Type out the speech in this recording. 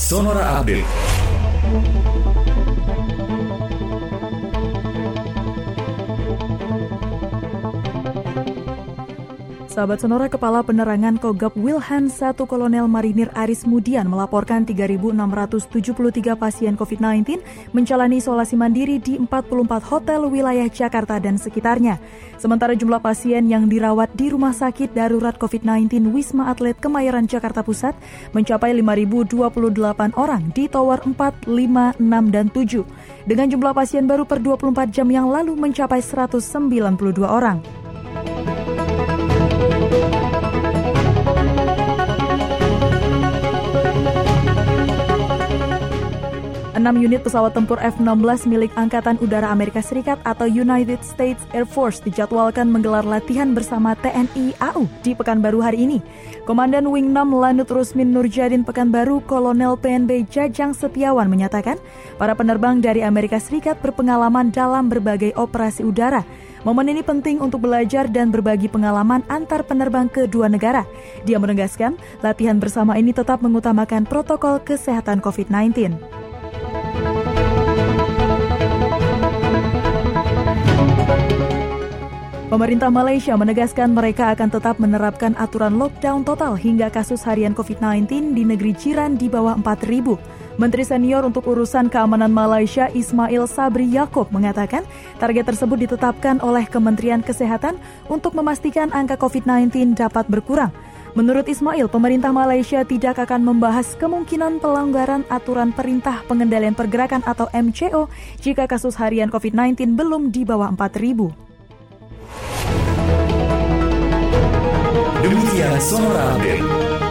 Sonora Update. Sahabat Sonora Kepala Penerangan Kogab Wilhan 1 Kolonel Marinir Aris Mudian melaporkan 3.673 pasien COVID-19 menjalani isolasi mandiri di 44 hotel wilayah Jakarta dan sekitarnya. Sementara jumlah pasien yang dirawat di Rumah Sakit Darurat COVID-19 Wisma Atlet Kemayoran Jakarta Pusat mencapai 5.028 orang di Tower 4, 5, 6, dan 7. Dengan jumlah pasien baru per 24 jam yang lalu mencapai 192 orang. Enam unit pesawat tempur F-16 milik Angkatan Udara Amerika Serikat atau United States Air Force dijadwalkan menggelar latihan bersama TNI AU di Pekanbaru hari ini. Komandan Wing 6 Lanut Rusmin Nurjadin Pekanbaru, Kolonel PNB Jajang Setiawan menyatakan, para penerbang dari Amerika Serikat berpengalaman dalam berbagai operasi udara. Momen ini penting untuk belajar dan berbagi pengalaman antar penerbang kedua negara. Dia menegaskan, latihan bersama ini tetap mengutamakan protokol kesehatan COVID-19. Pemerintah Malaysia menegaskan mereka akan tetap menerapkan aturan lockdown total hingga kasus harian COVID-19 di negeri jiran di bawah 4.000. Menteri senior untuk urusan keamanan Malaysia Ismail Sabri Yaakob mengatakan target tersebut ditetapkan oleh Kementerian Kesehatan untuk memastikan angka COVID-19 dapat berkurang. Menurut Ismail, pemerintah Malaysia tidak akan membahas kemungkinan pelanggaran aturan perintah pengendalian pergerakan atau MCO jika kasus harian COVID-19 belum di bawah 4.000. Sonora B.